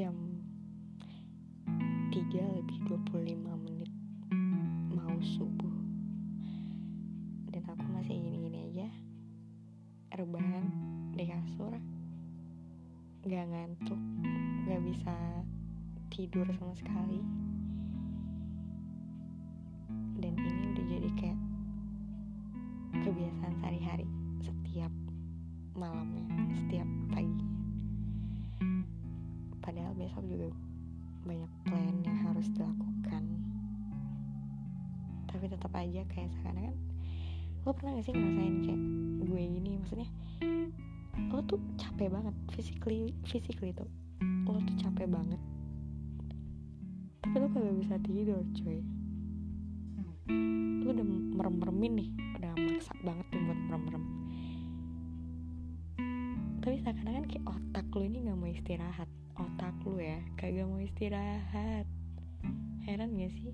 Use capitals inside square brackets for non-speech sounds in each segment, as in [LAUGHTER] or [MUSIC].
jam 3 lebih 25 menit mau subuh. Dan aku masih gini-gini aja. Rebahan di kasur gak ngantuk gak bisa tidur sama sekali. Dan ini udah jadi kayak kebiasaan sehari-hari setiap malamnya setiap banyak plan yang harus dilakukan. Tapi tetap aja kayak sekarang kan lo pernah gak sih ngerasain kayak gue gini maksudnya lo tuh capek banget physically physically tuh. Lo tuh capek banget. Tapi lo kagak bisa tidur cuy. Lo udah merem-meremin nih udah maksa banget tuh buat merem-merem. Tapi seakan-akan kayak otak lo ini gak mau istirahat otak lo ya. Kagak mau istirahat. Heran gak sih?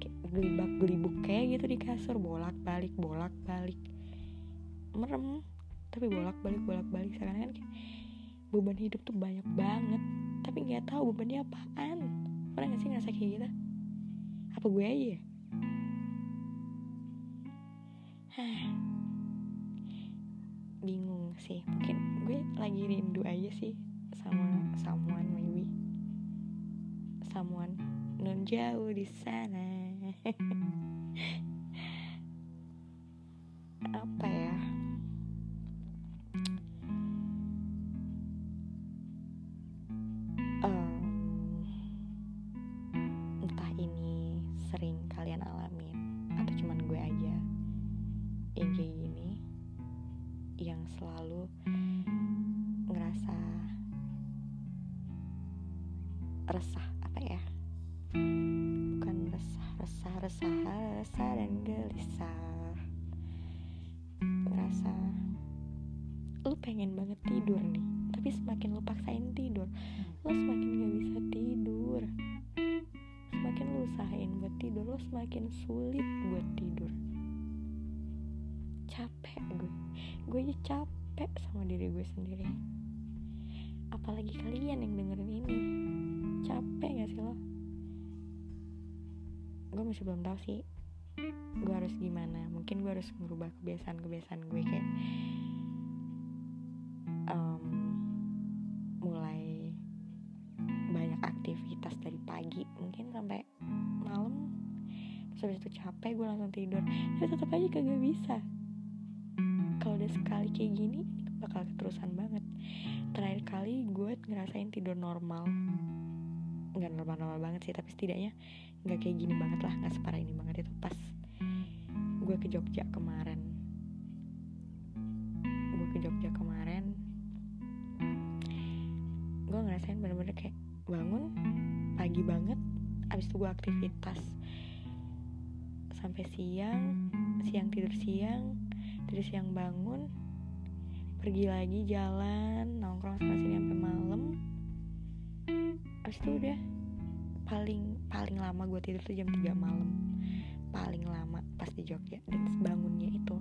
Kayak gelibak gelibuk kayak gitu di kasur. Bolak balik bolak balik. Merem. Tapi bolak balik bolak balik. Seakan-akan kayak beban hidup tuh banyak banget. Tapi nggak tahu bebannya apaan. Pernah gak sih ngerasa kayak gitu? Apa gue aja ya? Hah. bingung sih. Mungkin gue lagi rindu aja sih sama someone maybe. Someone. Non jauh di sana. [LAUGHS] Apa ya? Entah ini sering kalian alamin atau cuman gue aja yang kayak gini yang selalu resah apa ya? Bukan resah resah resah resah dan gelisah. Ngerasa lu pengen banget tidur nih tapi semakin lu paksain tidur lu semakin gak bisa tidur. Semakin lu usahain buat tidur lu semakin sulit buat tidur. Capek gue. Gue aja capek sama diri gue sendiri. Apalagi kalian yang dengerin ini capek gak sih lo? Gue masih belum tahu sih gue harus gimana. Mungkin gue harus merubah kebiasaan-kebiasaan gue kayak em, mulai banyak aktivitas dari pagi mungkin sampai malam. Terus habis itu capek gue langsung tidur. Tapi tetap aja kagak bisa. Kalau udah sekali kayak gini ini bakal keterusan banget. Terakhir kali gue ngerasain tidur normal nggak normal-normal banget sih tapi setidaknya nggak kayak gini banget lah nggak separah ini banget. Itu pas gue ke Jogja kemarin. Gue ke Jogja kemarin gue ngerasain bener-bener kayak bangun pagi banget abis itu gue aktivitas. Sampai siang siang tidur siang tidur siang bangun pergi lagi jalan nongkrong sana sini sampai malam abis itu udah paling paling lama gue tidur tuh jam 3 malam. Paling lama pas di Jogja dan bangunnya itu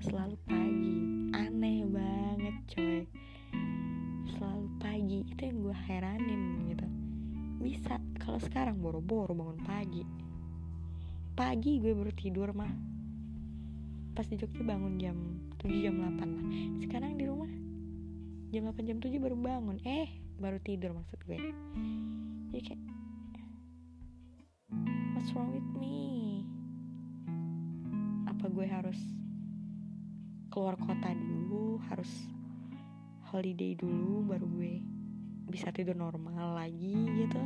selalu pagi. Aneh banget coy. Selalu pagi itu yang gue heranin gitu. Bisa kalau sekarang boro-boro bangun pagi. Pagi gue baru tidur mah. Pas di Jogja bangun jam 7 jam 8 lah sekarang di rumah jam 8 jam 7 baru bangun. Eh baru tidur maksud gue. Jadi kayak what's wrong with me? Apa gue harus keluar kota dulu harus holiday dulu baru gue bisa tidur normal lagi gitu.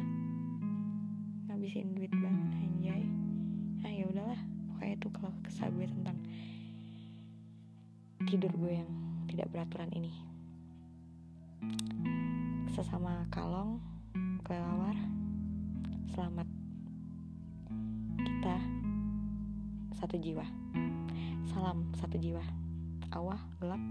Ngabisin duit banget anjay. Ah ya udahlah. Pokoknya itu kalau kesal gue tentang tidur gue yang tidak beraturan ini sesama kalong kelelawar selamat. Kita satu jiwa. Salam satu jiwa. Awah gelap